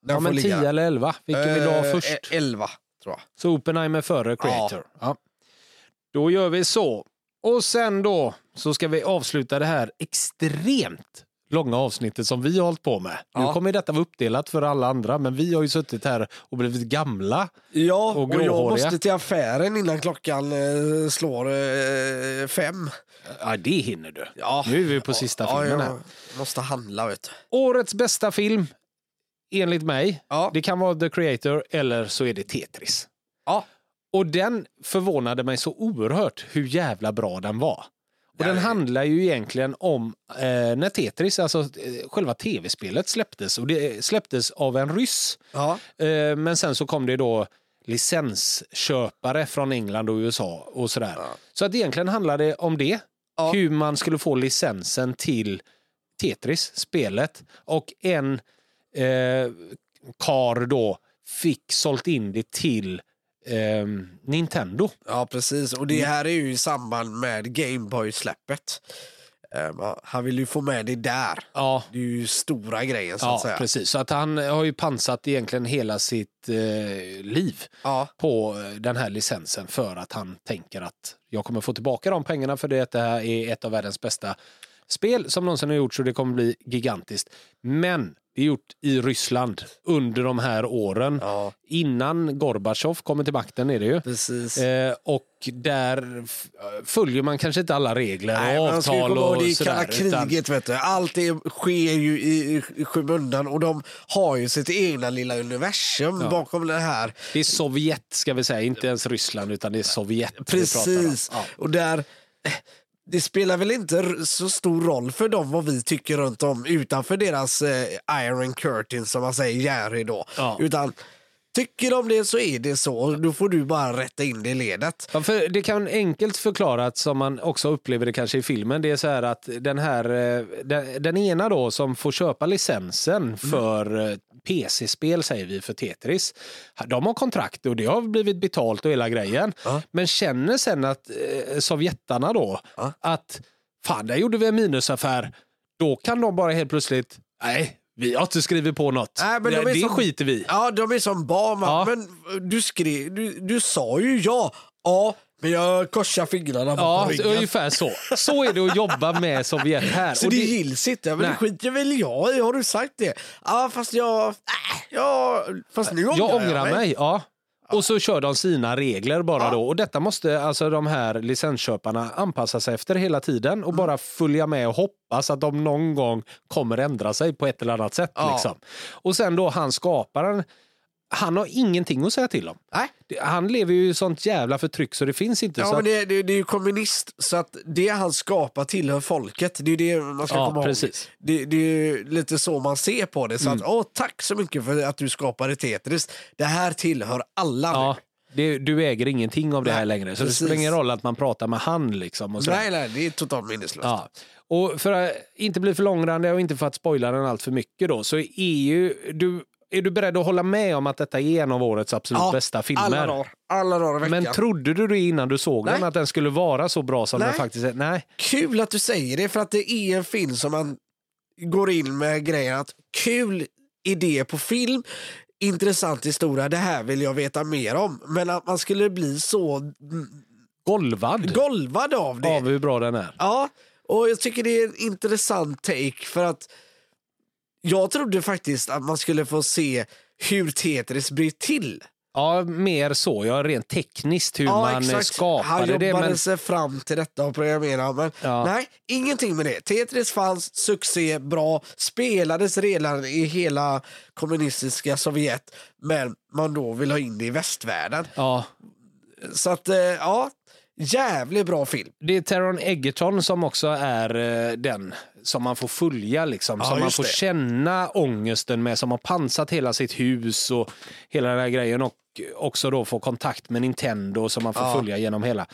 Den Ja, men ligga 10 där. eller 11? Vilken vill du ha Eh, först? e- Elva, tror jag. Så Oppenheimer före Creator. Ja. Då gör vi så. Och sen då så ska vi avsluta det här extremt långa avsnittet som vi har hållit på med. Nu Ja. kommer detta vara uppdelat för alla andra, men vi har ju suttit här och blivit gamla. Ja, Och och, jag gråhåriga. måste till affären innan klockan eh, slår eh, fem. Ja, det hinner du. Ja. Nu är vi på sista ja, filmen här. måste handla vet du. Årets bästa film, enligt mig, Ja. det kan vara The Creator eller så är det Tetris. Ja. Och den förvånade mig så oerhört hur jävla bra den var. Och den handlar ju egentligen om eh, när Tetris, alltså eh, själva tv-spelet släpptes. Och det släpptes av en ryss. Ja. Eh, men sen så kom det då licensköpare från England och USA och sådär. Ja. Så att egentligen handlar det om det. Ja. Hur man skulle få licensen till Tetris, spelet. Och en eh, kar då fick sålt in det till eh, Nintendo. ja, precis. Och det här är ju i samband med Gameboy-släppet. Eh, han vill ju få med det där. Ja, Det är ju stora grejen så att ja säga. precis. Så att han har ju pansat egentligen hela sitt eh, liv Ja. på eh, den här licensen för att han tänker att jag kommer få tillbaka de pengarna för det, att det här är ett av världens bästa spel som någonsin har gjorts och det kommer bli gigantiskt. Men Det är gjort i Ryssland under de här åren. Ja, Innan Gorbatjov kommer till makten är det ju. precis. Eh, och där följer man kanske inte alla regler Nej, och avtal och det är kalla kriget, vet du. Allt det sker ju i, i skymundan och de har ju sitt egna lilla universum bakom det här. Det är Sovjet ska vi säga, inte ens Ryssland utan det är Sovjet. Precis. Ja. Och där, det spelar väl inte så stor roll för dem vad vi tycker runt om utanför deras eh, Iron Curtain som man säger, järnridå. Ja. Utan tycker de det så är det så. Då får du bara rätta in det i ledet. Ja, för det kan enkelt förklarat som man också upplever det kanske i filmen. Det är så här att den här eh, den, den ena då som får köpa licensen för eh, PC-spel säger vi för Tetris. De har kontrakt och det har blivit betalt och hela grejen. Ja. Men känner sen att eh, sovjetarna då Ja. att fan där gjorde vi en minusaffär. Då kan de bara helt plötsligt nej vi har inte skrivit på något. Nej, men det de är det som- skiter vi. Ja, de är som barn. Ja. Men du, skrev, du, du sa ju ja. Ja, men jag korsar fingrarna på Ja, ryggen. ungefär så. Så är det att jobba med Sovjet här. Så Och det, det- gills inte. Men Nej. det skiter väl jag i. Har du sagt det? Ja, fast jag... Äh, ja, fast nu ångrar Jag ångrar mig. Ja. Och så kör de sina regler bara Ja. då. Och detta måste alltså de här licensköparna anpassa sig efter hela tiden och bara följa med och hoppas att de någon gång kommer ändra sig på ett eller annat sätt. Ja. Liksom. Och sen då han skaparen, han har ingenting att säga till om. Nej. Det- Han lever ju i sånt jävla förtryck så det finns inte. Ja, så men det, det, det är ju kommunist, så att det han skapar tillhör folket. Det är det man ska Ja, komma precis. ihåg. Det, det är ju lite så man ser på det. Så Mm. att, åh, tack så mycket för att du skapade Tetris. Det här tillhör alla ja, nu. det, du äger ingenting av det Nej, här längre. Så precis. det spelar ingen roll att man pratar med han. Liksom, och sådär. Nej, nej, det är totalt minneslöst. Ja. Och för att inte bli för långrandig och inte för att spoila den allt för mycket då, så är ju du, är du beredd att hålla med om att detta är en av årets absolut Ja, bästa filmer? Alla dagar, alla dagar i veckan. Men trodde du det innan du såg den, Nej. att den skulle vara så bra som Nej. den faktiskt är? Nej. Kul att du säger det, för att det är en film som man går in med grejen att kul idé på film, intressant historia, det här vill jag veta mer om. Men att man skulle bli så Golvad golvad av det. av hur bra den är. Ja, och jag tycker det är en intressant take för att jag trodde faktiskt att man skulle få se hur Tetris blir till. Ja, mer så. Ja, rent tekniskt hur man eh, Han skapade det. jobbade Men, sig fram till detta och programmerade. Men Ja. nej, ingenting med det. Tetris fanns, succé, bra, spelades redan i hela kommunistiska Sovjet. Men man då vill ha in det i västvärlden. ja, Så att, eh, ja, jävligt bra film. det är Taron Egerton som också är eh, den som man får följa, liksom, Ja, som man just får det. känna ångesten med, som har pansat hela sitt hus och hela den här grejen och också då få kontakt med Nintendo som man får Ja. följa genom hela.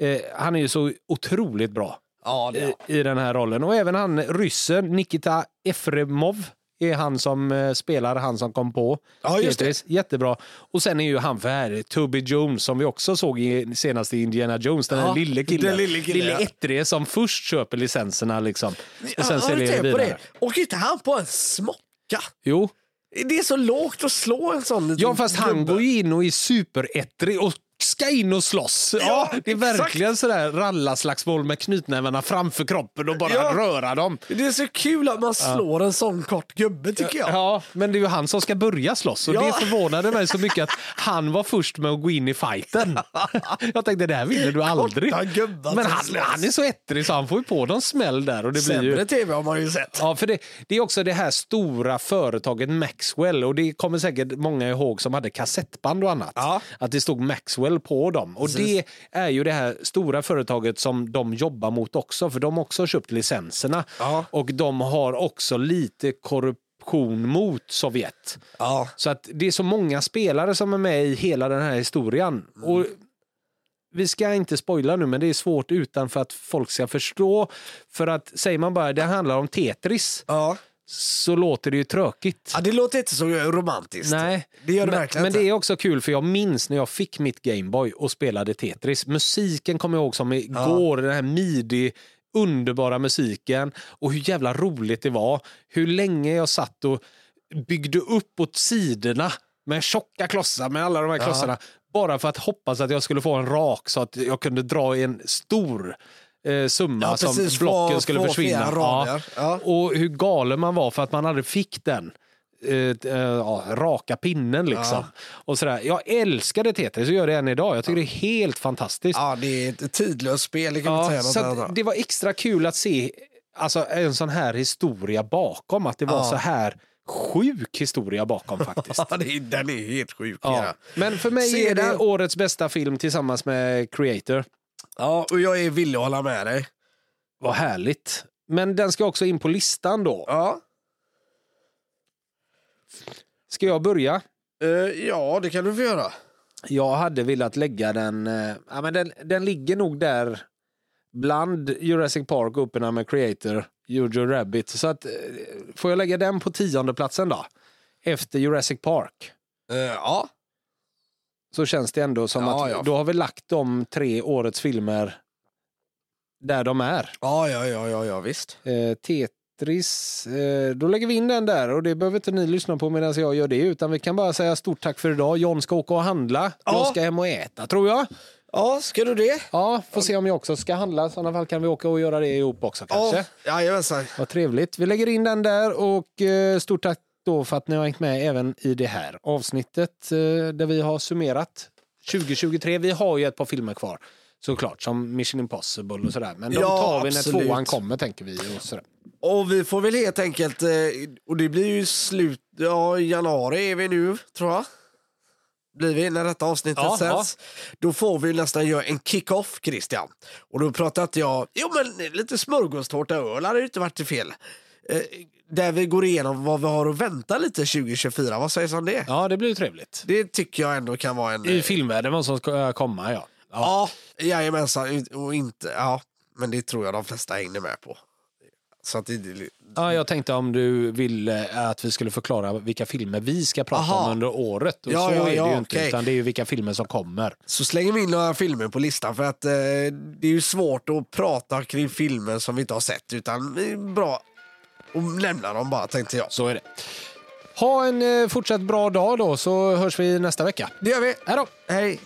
Eh, han är ju så otroligt bra Ja, i, i den här rollen och även han ryssen Nikita Efremov är han som eh, spelar, han som kom på Ja, just det. Jättebra. Och sen är ju han för här, Toby Jones som vi också såg i, senast i Indiana Jones, den Ja, lille killen. den lille killen, ja. ettrige som först köper licenserna liksom. Och sen du säljer det vidare. det? Och inte han på en smocka? Jo, Det är så lågt att slå en sån ja fast han går in och är superettrig och ska in och slåss. Ja, Ja, det är exakt. verkligen sådär rallaslagsmål med knytnävarna framför kroppen och bara Ja. röra dem. Det är så kul att man slår en sån kort gubbe tycker jag. Ja, men det är ju han som ska börja slåss och Ja. det förvånade mig så mycket att han var först med att gå in i fighten. Jag tänkte det här vinner du aldrig. Men han, han är så ettrig så han får ju på någon smäll där. Och det blir Sämre ju... tv har man ju sett. Ja, för det, det är också det här stora företaget Maxwell och det kommer säkert många ihåg som hade kassettband och annat. Ja. Att det stod Maxwell på dem. Och Precis. det är ju det här stora företaget som de jobbar mot också för de har också köpt licenserna. Ja. Och de har också lite korruption mot Sovjet. Ja. Så att det är så många spelare som är med i hela den här historien. Och vi ska inte spoila nu, men det är svårt utan för att folk ska förstå. För att säger man bara det handlar om Tetris Ja. Så låter det ju tråkigt. ja, det låter inte så romantiskt. Nej, Det gör det men, verkligen men inte. det är också kul för jag minns när jag fick mitt Gameboy och spelade Tetris. Musiken kommer jag ihåg som igår, den här midi underbara musiken och hur jävla roligt det var. Hur länge jag satt och byggde upp åt sidorna med tjocka klossar med alla de här klossarna. Bara för att hoppas att jag skulle få en rak så att jag kunde dra i en stor eh, summa Ja, som precis, blocken skulle få försvinna. rader. Ja. Och hur galen man var för att man aldrig fick den. eh, eh, ja, raka pinnen liksom. Och sådär. Jag älskade Tetris och gör det än idag. Jag tycker det är helt fantastiskt. Ja, det är ett tidlöst spel. Det Ja, så det var extra kul att se alltså, en sån här historia bakom. Att det var Ja. så här sjuk historia bakom faktiskt. Ja, den är helt sjuk. Ja. Ja. Men för mig Se är det årets bästa film tillsammans med Creator. Ja, och jag är villig att hålla med dig. Vad härligt. Men den ska också in på listan då. Ja, Ska jag börja? Eh, ja det kan du få göra. Jag hade velat lägga den... eh, Ja, men den, den ligger nog där bland Jurassic Park, med Creator, Jojo Rabbit. Så att, eh, får jag lägga den på tionde platsen då? Efter Jurassic Park. Eh, ja. Så känns det ändå som Ja, att ja. då har vi lagt de tre årets filmer där de är. Ja, ja, ja, ja, ja, visst. Eh, Tetris, eh, då lägger vi in den där och det behöver inte ni lyssna på medan jag gör det utan vi kan bara säga stort tack för idag. John ska åka och handla. Jag Ja. ska hem och äta tror jag. Ja, ska du det? Ja, får se om jag också ska handla. I sådana fall kan vi åka och göra det ihop också kanske. Ja, jajamensan. Vad trevligt. Vi lägger in den där och eh, stort tack då för att ni har hängt med även i det här avsnittet eh, där vi har summerat 2023. Vi har ju ett par filmer kvar såklart som Mission Impossible och sådär. Men de Ja, tar vi när absolut. tvåan kommer tänker vi. Och sådär. Och vi får väl helt enkelt, eh, och det blir ju slut, ja januari är vi nu tror jag. Blir vi när detta avsnittet Ja, sänds. Då får vi nästan göra en kick-off Christian. Och då pratar jag, jo men lite smörgåstårta öl hade ju inte varit fel. Eh, där vi går igenom vad vi har att vänta lite 2024, vad sägs om det? Ja, det blir ju trevligt. Det tycker jag ändå kan vara en... I filmvärlden vad som ska komma, ja. ja. Ja, jajamensan. Och inte, ja, men det tror jag de flesta hängde med på. Så att det, det- Ja, jag tänkte om du ville att vi skulle förklara vilka filmer vi ska prata Aha. om under året. Och Ja, så ja, är det ja, ju inte, okej. utan det är ju vilka filmer som kommer. så slänger vi in några filmer på listan för att eh, det är ju svårt att prata kring filmer som vi inte har sett utan bra att nämna dem bara tänkte jag. Så är det. Ha en eh, fortsatt bra dag då, så hörs vi nästa vecka. Det gör vi. Hej då! Hej!